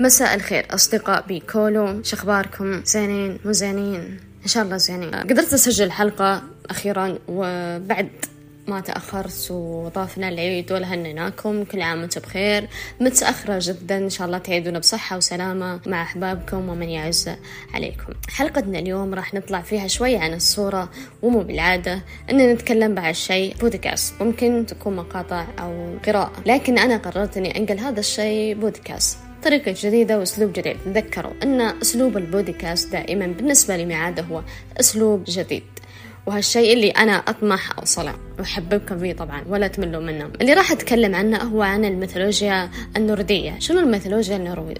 مساء الخير أصدقاء بيكولو شخباركم؟ زينين مو زينين؟ إن شاء الله زينين. قدرت أسجل حلقة أخيرا وبعد ما تأخرت وضافنا العيد ولا هنيناكم كل عام وأنتم بخير. متأخرة جدا إن شاء الله تعيدون بصحة وسلامة مع أحبابكم ومن يعز عليكم. حلقتنا اليوم راح نطلع فيها شوي عن الصورة ومو بالعادة أن نتكلم بعد شيء بودكاست. ممكن تكون مقاطع أو قراءة. لكن أنا قررت أني أنقل هذا الشيء بودكاست. طريقة جديدة وأسلوب جديد. تذكروا أن أسلوب البودكاست دائما بالنسبة لي هو أسلوب جديد. وهالشيء اللي أنا أطمح أوصله. وأحببكم فيه طبعا ولا تملوا منه اللي راح أتكلم عنه هو عن الميثولوجيا النوردية. شنو الميثولوجيا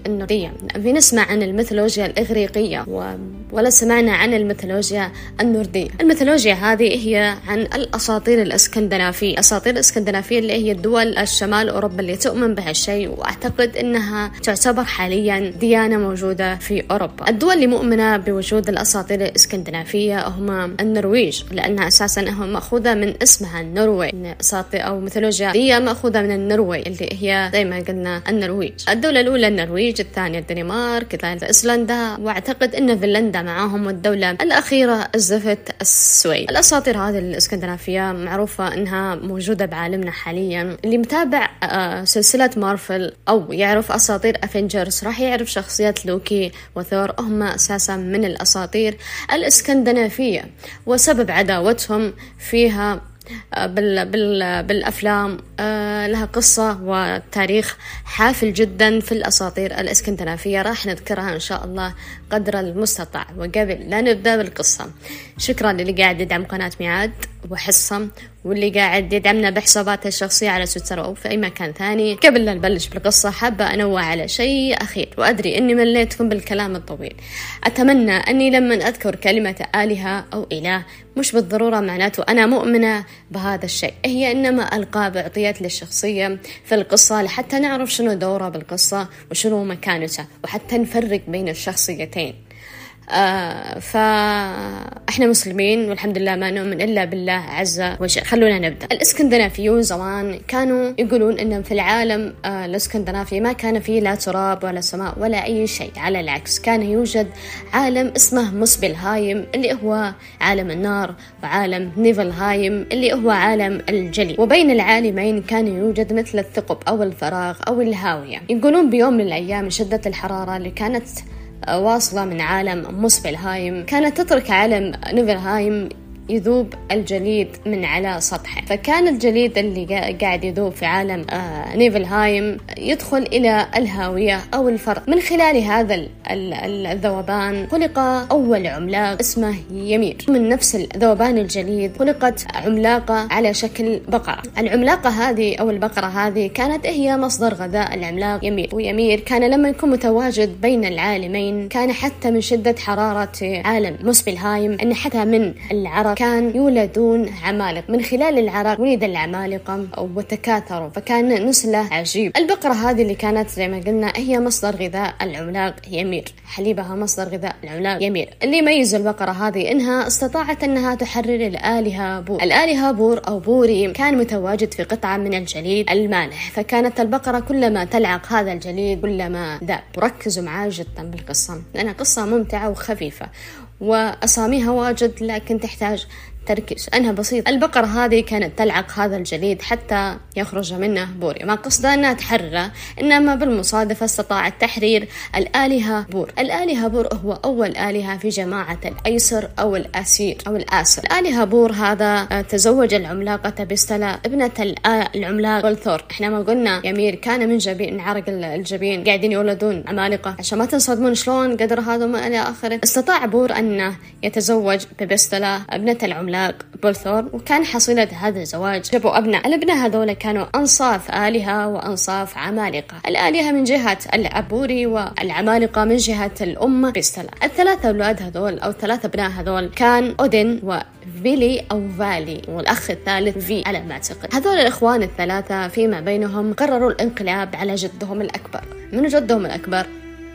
النوردية؟ في نسمع عن الميثولوجيا الإغريقية و... ولا سمعنا عن الميثولوجيا النوردية. الميثولوجيا هذه هي عن الأساطير الإسكندنافية. الأساطير الإسكندنافية اللي هي الدول الشمال أوروبا اللي تؤمن بهالشيء وأعتقد أنها تعتبر حاليا ديانة موجودة في أوروبا. الدول اللي مؤمنة بوجود الأساطير الإسكندنافية هم النرويج لأنها أساسا مأخوذة من اسمها النرويج أساطير أو ميثولوجيا هي مأخوذة من النرويج اللي هي زي ما قلنا النرويج. الدولة الأولى النرويج الثانية الدنمارك الثالثة إيسلندا وأعتقد أن فنلندا معاهم والدولة الأخيرة الزفت السويد. الأساطير هذه الإسكندنافية معروفة أنها موجودة بعالمنا حاليا. اللي متابع آه، سلسلة مارفل أو يعرف أساطير Avengers راح يعرف شخصيات لوكي وثور. هم أساسا من الأساطير الإسكندنافية وسبب عداوتهم فيها بال بال بالأفلام آه، لها قصة وتاريخ حافل جدا في الأساطير الإسكندنافية. راح نذكرها إن شاء الله قدر المستطاع. وقبل لا نبدأ بالقصة شكرا للي قاعد يدعم قناة ميعاد. وحصة واللي قاعد يدعمنا بحساباته الشخصية على تويتر أو في أي مكان ثاني. قبل لا نبلش بالقصة حابة أنوه على شيء أخير وأدري أني مليتكم بالكلام الطويل. أتمنى أني لما أذكر كلمة آلهة أو إله مش بالضرورة معناته أنا مؤمنة بهذا الشيء. هي إنما ألقاب أعطيت للشخصية في القصة لحتى نعرف شنو دوره بالقصة وشنو مكانته وحتى نفرق بين الشخصيتين. آه فاحنا مسلمين والحمد لله ما نؤمن إلا بالله عز وجل. خلونا نبدأ. الإسكندنافيون زمان كانوا يقولون ان في العالم آه الإسكندنافي ما كان فيه لا تراب ولا سماء ولا أي شيء على العكس كان يوجد عالم اسمه مسبلهايم اللي هو عالم النار وعالم نيفلهايم اللي هو عالم الجليد. وبين العالمين كان يوجد مثل الثقب أو الفراغ أو الهاوية. يقولون بيوم من الأيام شده الحرارة اللي كانت واصلة من عالم مسبلهايم كانت تترك عالم نيفلهايم يذوب الجليد من على سطحه. فكان الجليد اللي قاعد يذوب في عالم آه نيفلهايم يدخل إلى الهاوية أو الفراغ. من خلال هذا الذوبان خلق أول عملاق اسمه يمير. من نفس ذوبان الجليد خلقت عملاقة على شكل بقرة. العملاقة هذه أو البقرة هذه كانت هي مصدر غذاء العملاق يمير. ويمير كان لما يكون متواجد بين العالمين. كان حتى من شدة حرارة عالم مسبلهايم أن حتى من العرق كان يولدون عمالقة من خلال العرق ولد العمالقة وتكاثروا فكان نسله عجيب. البقرة هذه اللي كانت زي ما قلنا هي مصدر غذاء العملاق يمير. حليبها مصدر غذاء العملاق يمير. اللي يميز البقرة هذه إنها استطاعت إنها تحرر الآلهة بور. الآلهة بور أو بوري كان متواجد في قطعة من الجليد المالح فكانت البقرة كلما تلعق هذا الجليد كلما ذاب. وركزوا معاي جدا بالقصة. لأنها قصة ممتعة وخفيفة. وأساميها واجد لكن تحتاج تركيز أنها بسيطة. البقرة هذه كانت تلعق هذا الجليد حتى يخرج منه بوري ما قصدها أنها تحرره إنما بالمصادفة استطاعت تحرير الآلهة بور. الآلهة بور هو أول آلهة في جماعة الأيسر أو الأسير أو الآسر. الآلهة بور هذا آه، تزوج العملاقة بستلا ابنة العملاق بلثور إحنا ما قلنا يمير كان من جبين عرق الجبين. قاعدين يولدون عمالقة. عشان ما تنصدمون شلون قدر هذا ما إلى آخره. استطاع بور أنه يتزوج ببستلا ابنة العملاق العملاق بولثور وكان حصيلة هذا الزواج. جابوا أبناء الأبناء هذول كانوا أنصاف آلهة وأنصاف عمالقة. الآلهة من جهة العبوري والعمالقة من جهة الأم بيستلا الثلاثة أولاد هذول أو الثلاثة أبناء هذول كان أودين و فيلي أو فالي والأخ الثالث في على ما أعتقد هذول الإخوان الثلاثة فيما بينهم قرروا الانقلاب على جدهم الأكبر. من جدهم الأكبر؟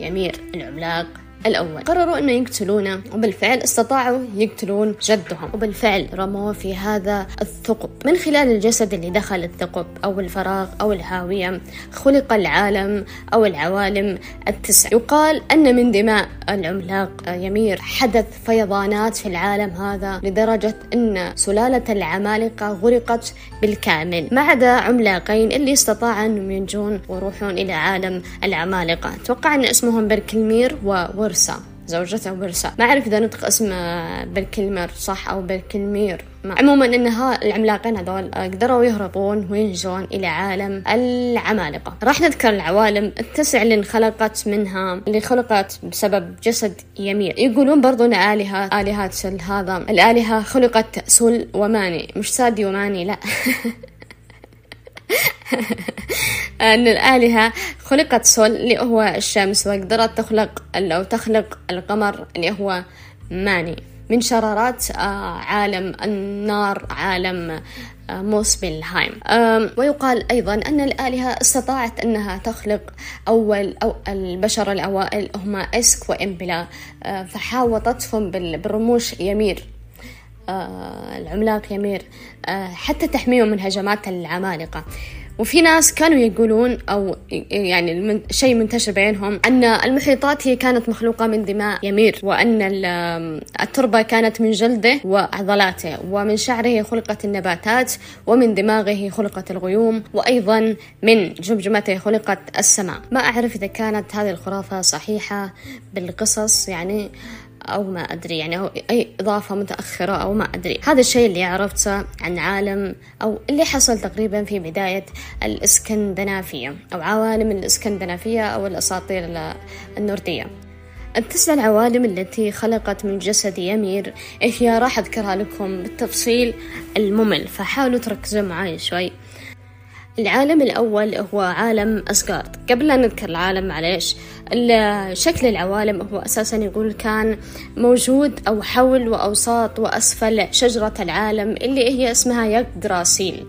يمير العملاق. الأول. قرروا أنه يقتلونه وبالفعل استطاعوا يقتلون جدهم. وبالفعل رموه في هذا الثقب. من خلال الجسد اللي دخل الثقب أو الفراغ أو الهاوية خلق العالم أو العوالم التسع. يقال أن من دماء العملاق يمير حدث فيضانات في العالم هذا لدرجة أن سلالة العمالقة غرقت بالكامل. ما عدا عملاقين اللي استطاعوا أنهم ينجون ويروحون إلى عالم العمالقة. توقع أن اسمهم بركلمير وورسا زوجته ورسا ما أعرف إذا نطق اسم بركلمير صح أو بركلمير عموما إن العملاقين هذول قدروا يهربون وينجون إلى عالم العمالقة. راح نذكر العوالم التسع اللي انخلقت منها اللي خلقت بسبب جسد يمير يقولون برضو إن آلهة الهات هذا الآلهة خلقت سل وماني. مش سادي وماني لا. أن الآلهة خلقت سول اللي هو الشمس وقدرت تخلق أو تخلق القمر اللي هو ماني. من شرارات آه، عالم النار عالم آه، موسبلهايم ويقال أيضا أن الآلهة استطاعت أنها تخلق أول أو البشر الأوائل هم إسك وإمبلا. آه، فحاوطتهم بالرموش يمير العملاق يمير حتى تحميهم من هجمات العمالقة. وفي ناس كانوا يقولون أو يعني شيء منتشر بينهم أن المحيطات هي كانت مخلوقة من دماء يمير وأن التربة كانت من جلده وعضلاته ومن شعره خلقت النباتات ومن دماغه خلقت الغيوم وأيضا من جمجمته خلقت السماء. ما أعرف إذا كانت هذه الخرافة صحيحة بالقصص يعني أو ما أدري يعني أو أي إضافة متأخرة أو ما أدري. هذا الشيء اللي عرفته عن عالم أو اللي حصل تقريبا في بداية الإسكندنافية أو عوالم الإسكندنافية أو الأساطير النوردية. التسع العوالم التي خلقت من جسد يمير هي؟ راح أذكرها لكم بالتفصيل الممل فحاولوا تركزوا معي شوي. العالم الأول هو عالم أسغارد قبل لا نذكر العالم معليش شكل العوالم هو أساسا يقول كان موجود أو حول وأوساط وأسفل شجرة العالم اللي هي اسمها يقدراسيل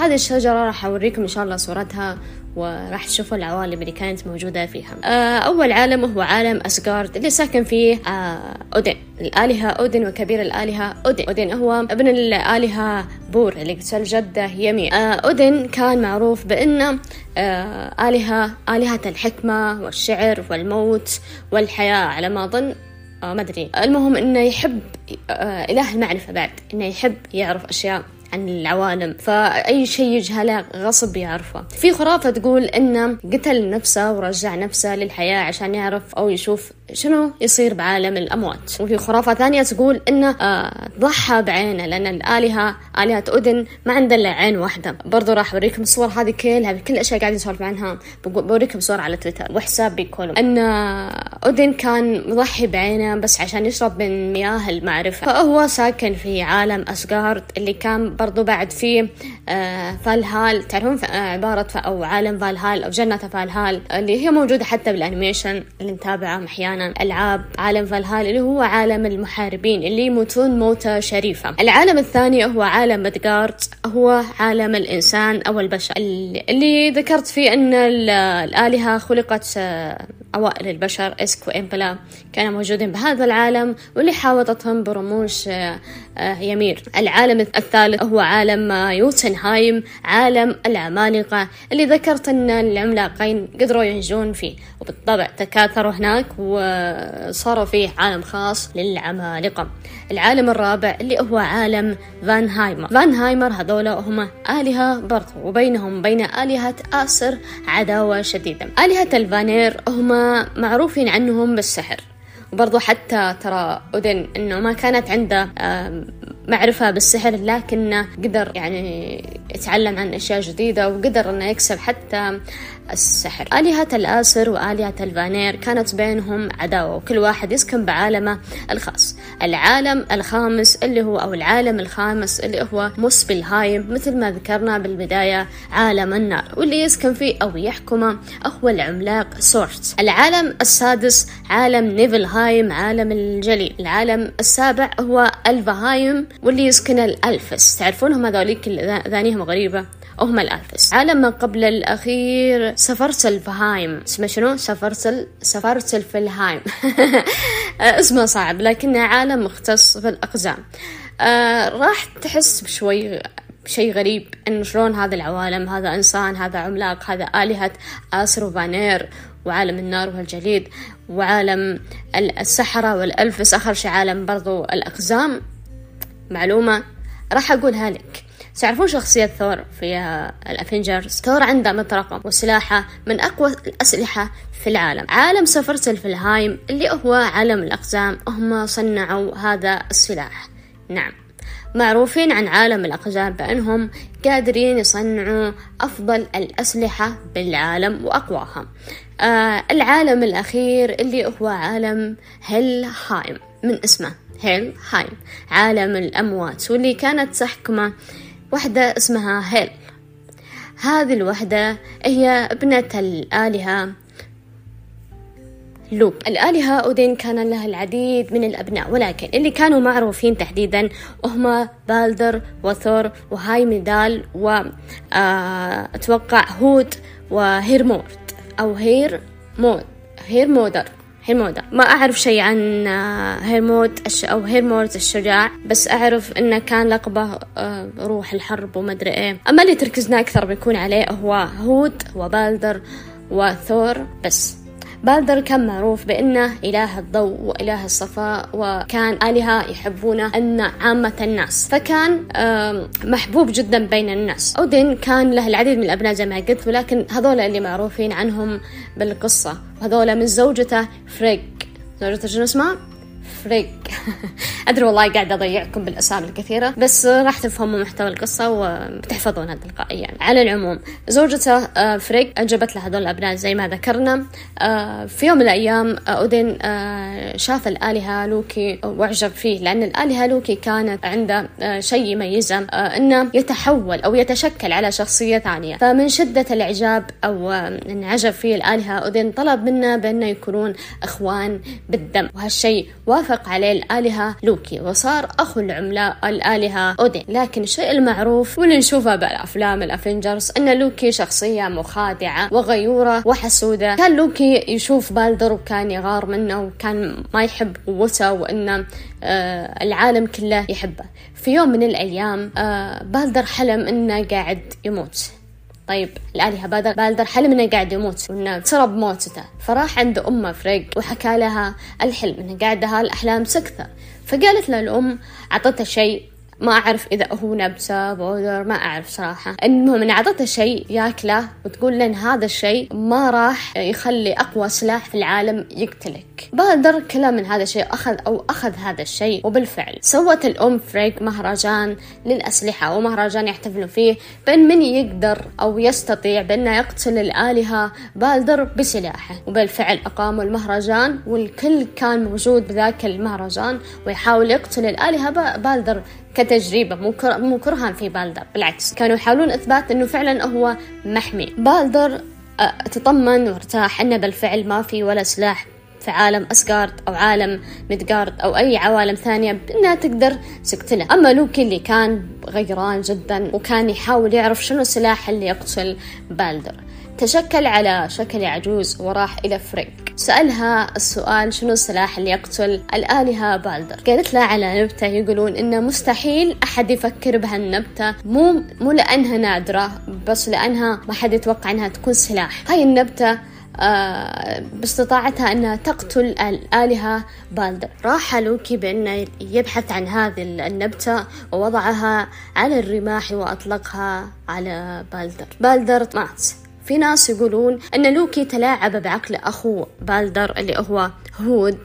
هذه الشجرة راح أوريكم إن شاء الله صورتها وراح تشوفوا العوالم اللي كانت موجودة فيها. آه، أول عالم هو عالم أسغارد اللي ساكن فيه آه، أودين. الآلهة أودين وكبير الآلهة أودين. أودين هو ابن الآلهة بور اللي قتل جدة يمي آه، أودين كان معروف بأنه آلهة آلهة الحكمة والشعر والموت والحياة على ما أظن ما أدري. المهم إنه يحب إله المعرفة بعد إنه يحب يعرف أشياء عن العوالم. فأي شيء يجهله غصب يعرفه. في خرافة تقول إنه قتل نفسه ورجع نفسه للحياة عشان يعرف أو يشوف شنو يصير بعالم الأموات؟ وفي خرافة ثانية تقول إنه آه ضحى بعينه لأن الآلهة آلهة أودن ما عندها إلا عين واحدة. برضو راح أوريكم الصور هذه كلها بكل الأشياء قاعد يسولف عنها. بوريكم صور على تويتر وحساب بيكولوم أن أودن كان مضحي بعينه بس عشان يشرب من مياه المعرفة. فهو ساكن في عالم أسغارد اللي كان برضو بعد فيه آه فالهال. تعرفون آه عبارة أو عالم فالهال أو جنة فالهال اللي هي موجودة حتى بال animation اللي نتابعه أحيانا. أحيانا ألعاب عالم فالهال اللي هو عالم المحاربين اللي يموتون موتة شريفة. العالم الثاني هو عالم مدغارد هو عالم الإنسان أو البشر. اللي ذكرت فيه أن الآلهة خلقت آه، أوائل البشر إسك وإمبلا كانوا موجودين بهذا العالم واللي حاوطتهم برموش آه، يمير العالم الثالث هو عالم يوتنهايم عالم العمالقة. اللي ذكرت أن العملاقين قدروا ينجون فيه. وبالطبع تكاثروا هناك وصاروا فيه عالم خاص للعمالقة. العالم الرابع اللي هو عالم فان هايمر فان هايمر هذولا هم آلهة برضو وبينهم بين آلهة آسر عداوة شديدة. آلهة الفانير هم معروفين عنهم بالسحر. وبرضو حتى ترى أودن إنه ما كانت عنده معرفة بالسحر لكنه قدر يعني يتعلم عن أشياء جديدة وقدر إنه يكسب حتى السحر. آلهة الآسر وآلهة الفانير كانت بينهم عداوة وكل واحد يسكن بعالمه الخاص. العالم الخامس اللي هو أو العالم الخامس اللي هو موسبلهايم مثل ما ذكرنا بالبداية عالم النار. واللي يسكن فيه أو يحكمه هو العملاق سورت. العالم السادس عالم نيفلهايم عالم الجليد العالم السابع هو ألفهايم واللي يسكن ال elves. تعرفونهم هذوليك أذانيهم غريبة؟ وهم ال elves. عالم ما قبل الأخير سفرت فهايم. اسمه شنو؟ سفرت سفرت الفلهايم اسمه صعب لكنه عالم مختص في الأقزام. آه راح تحس بشوي شيء غريب انه شلون هذا العوالم هذا إنسان هذا عملاق هذا آلهة آسر وفانير وعالم النار والجليد وعالم السحرة والألفس. آخر شيء عالم برضو الأقزام. معلومة راح أقولها لك. تعرفون شخصية ثور في الأفنجرز ثور عنده مطرقة وسلاحه من أقوى الأسلحة في العالم. عالم سفرة الفلهايم اللي هو عالم الأقزام. هم صنعوا هذا السلاح. نعم. معروفين عن عالم الأقزام بأنهم قادرين يصنعوا أفضل الأسلحة بالعالم وأقواها. آه العالم الأخير اللي هو عالم هيلهايم من اسمه هيل هايم. عالم الأموات واللي كانت تحكمه وحدة اسمها هيل. هذه الوحدة هي ابنة الآلهة لوك الآلهة أودين كان لها العديد من الأبناء ولكن اللي كانوا معروفين تحديدا هم بالدر وثور وهايمدال وأتوقع آه، هود وهيرمورد أو هير مود هير مودر هيرمودا ما أعرف شيء عن آه، هيرمود أو هيرمورد الشجاع بس أعرف إنه كان لقبه آه، روح الحرب وما أدري إيه. أما اللي تركزنا أكثر بيكون عليه هو هود وبالدر وثور بس. بالدر كان معروف بأنه إله الضوء وإله الصفاء وكان آلهة يحبونه أن عامة الناس. فكان محبوب جدا بين الناس. أودين كان له العديد من الأبناء زي ما قلت ولكن هذول اللي معروفين عنهم بالقصة. وهذول من زوجته فريك زوجته شنو اسمها؟ فريك أدري والله قاعدة أضيعكم بالأسامي الكثيرة بس راح تفهموا محتوى القصة وتحفظونها تلقائيا. على العموم زوجته آه، فريك أنجبت له هذول الأبناء زي ما ذكرنا. آه، في يوم من الأيام آه، أودين شاف الآلهة لوكي وأعجب فيه لأن الآلهة لوكي كانت عنده شيء يميزه أنه يتحول أو يتشكل على شخصية ثانية. فمن شدة الإعجاب أو انعجب فيه الآلهة أودين طلب منه بأنه يكونون إخوان بالدم وهالشيء وافق عليه الآلهة لوكي. وصار أخو العملاء الآلهة أودين. لكن الشيء المعروف واللي نشوفه بالأفلام ال Avengers أن لوكي شخصية مخادعة وغيورة وحسودة. كان لوكي يشوف بالدر وكان يغار منه وكان ما يحب قوته وأنه آه العالم كله يحبه. في يوم من الأيام آه بالدر حلم أنه قاعد يموت. طيب الآلهة بالدر بالدر حلم إنه قاعد يموت وإنه قرب موتته. فراح عند أمه فريك وحكى لها الحلم إنه قاعد هالأحلام سكتة. فقالت له الأم أعطته شيء. ما أعرف إذا هو نبتة بودر ما أعرف صراحة. المهم إن أعطته شيء ياكله وتقول إن هذا الشيء ما راح يخلي أقوى سلاح في العالم يقتلك. بالدر كلا من هذا الشيء أخذ أو أخذ هذا الشيء وبالفعل سوت الأم فريك مهرجان للأسلحة ومهرجان يحتفلوا فيه. بأن من يقدر أو يستطيع بأنه يقتل الآلهة بالدر بسلاحه وبالفعل أقاموا المهرجان والكل كان موجود بذاك المهرجان ويحاول يقتل الآلهة. بالدر كتجربة مو مو كرها في بالدر. بالعكس كانوا يحاولون إثبات إنه فعلا هو محمي. بالدر آه، تطمن وارتاح إنه بالفعل ما في ولا سلاح في عالم أسجارد أو عالم ميدجارد أو أي عوالم ثانية بأنها تقدر تقتله. أما لوكي اللي كان غيران جدا وكان يحاول يعرف شنو السلاح اللي يقتل بالدر. تشكل على شكل عجوز وراح إلى فريك سألها السؤال شنو السلاح اللي يقتل الآلهة بالدر؟ قالت له على نبتة. يقولون إنه مستحيل أحد يفكر بهالنبتة. مو مو لأنها نادرة بس لأنها ما حد يتوقع إنها تكون سلاح. هاي النبتة آه باستطاعتها أنها تقتل الآلهة بالدر. راح لوكي بأنه يبحث عن هذه النبتة ووضعها على الرماح وأطلقها على بالدر. بالدر مات في ناس يقولون أن لوكي تلاعب بعقل أخوه بالدر اللي هو هود.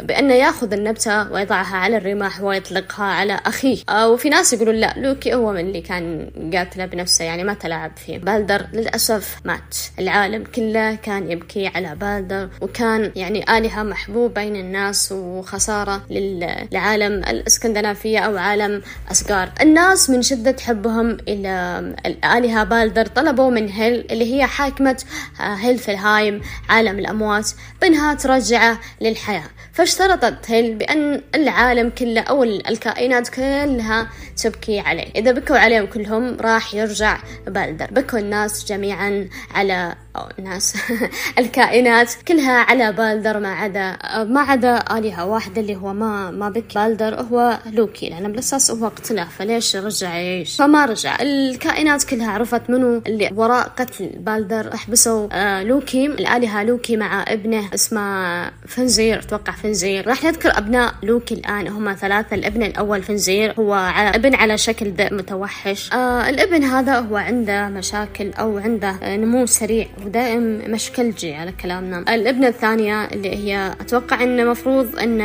بأنه يأخذ النبتة ويضعها على الرماح ويطلقها على أخيه. وفي ناس يقولون لا لوكي هو من اللي كان قاتله بنفسه يعني ما تلاعب فيه. بالدر للأسف مات. العالم كله كان يبكي على بالدر وكان يعني آلهة محبوب بين الناس وخسارة للعالم الإسكندنافية أو عالم أسقار الناس من شدة حبهم إلى الآلهة بالدر طلبوا من هيل اللي هي حاكمة هيلفلهايم عالم الأموات بأنها ترجعه للحياة. فاشترطت هيل بأن العالم كله أو الكائنات كلها تبكي عليه. إذا بكوا عليهم كلهم راح يرجع بالدر بكوا الناس جميعا على أو الناس الكائنات كلها على بالدر ما عدا ما عدا آلهة واحدة اللي هو ما ما بكى بالدر هو لوكي لأنه بالأساس هو قتله فليش رجع يعيش؟ فما رجع. الكائنات كلها عرفت منو اللي وراء قتل بالدر حبسوا آه لوكي الآلهة لوكي مع ابنه اسمه فنرير أتوقع فنرير. راح نذكر أبناء لوكي الآن هم ثلاثة. الابن الأول فنرير هو على ابن على شكل ذئب متوحش. آه الابن هذا هو عنده مشاكل أو عنده نمو سريع ودائم مشكلجي على كلامنا. الابنة الثانية اللي هي أتوقع أنه مفروض أن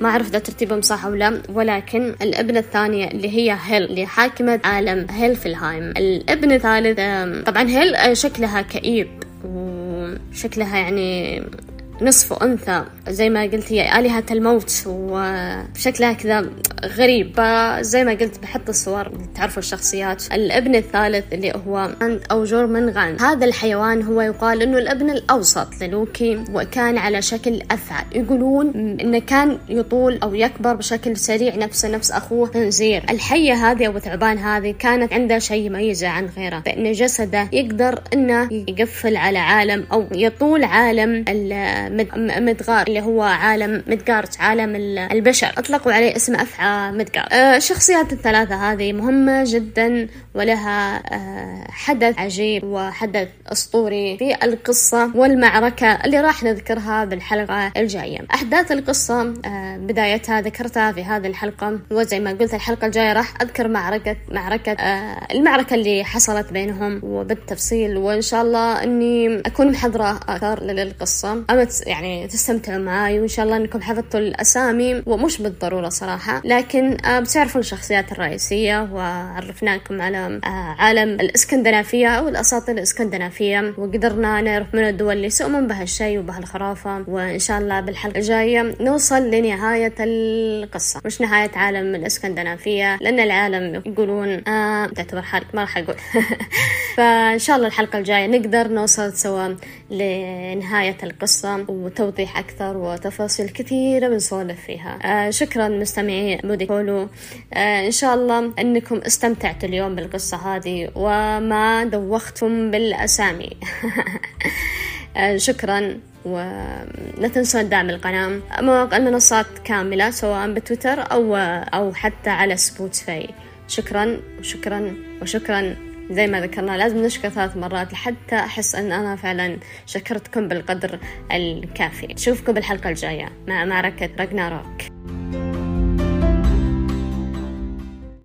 ما أعرف إذا ترتيبهم صح أو لا ولكن الابنة الثانية اللي هي هيل اللي حاكمة عالم هيلفلهايم. الابن الثالث طبعا هيل شكلها كئيب وشكلها يعني نصف أنثى. زي ما قلت هي آلهة الموت وشكلها كذا غريب. زي ما قلت بحط الصور تعرفوا الشخصيات. الابن الثالث اللي هو أو جورمنغان هذا الحيوان هو يقال أنه الابن الأوسط للوكي وكان على شكل أفعى يقولون أنه كان يطول أو يكبر بشكل سريع نفسه نفس أخوه خنزير الحية هذه أو الثعبان هذه كانت عندها شيء يميزه عن غيره. بأن جسده يقدر أنه يقفل على عالم أو يطول عالم مدغار اللي هو عالم مدغارت عالم البشر. أطلقوا عليه اسم أفعى مدغار. الشخصيات الثلاثة هذه مهمة جدا ولها آه، حدث عجيب وحدث أسطوري في القصة والمعركة اللي راح نذكرها بالحلقة الجاية. أحداث القصة آه، بدايتها ذكرتها في هذه الحلقة وزي ما قلت الحلقة الجاية راح أذكر معركة معركة المعركة اللي حصلت بينهم وبالتفصيل وإن شاء الله أني أكون محضرة أكثر للقصة. أمت يعني تستمتعوا معاي وإن شاء الله أنكم حفظتوا الأسامي ومش بالضرورة صراحة. لكن آه، بتعرفوا الشخصيات الرئيسية وعرفناكم على آه، عالم الإسكندنافية أو الأساطير الإسكندنافية. وقدرنا نعرف من الدول اللي يسؤمن بهالشيء وبهالخرافة. وإن شاء الله بالحلقة الجاية نوصل لنهاية القصة مش نهاية عالم الإسكندنافية لأن العالم يقولون آه تعتبر حرق ما راح أقول. فإن شاء الله الحلقة الجاية نقدر نوصل سوا. لنهاية القصة وتوضيح أكثر وتفاصيل كثيرة بنسولف فيها. آه شكرا مستمعي مودي كولو. آه إن شاء الله أنكم استمتعتوا اليوم بالقصة هذه وما دوختم بالأسامي. آه شكرا ولا تنسون دعم القناة. مواقع المنصات كاملة سواء بتويتر أو أو حتى على سبوتفاي شكرا وشكرا وشكرا. زي ما ذكرنا لازم نشكر ثلاث مرات لحتى أحس أن أنا فعلا شكرتكم بالقدر الكافي. نشوفكم بالحلقة الجاية. مع معركة راجناروك.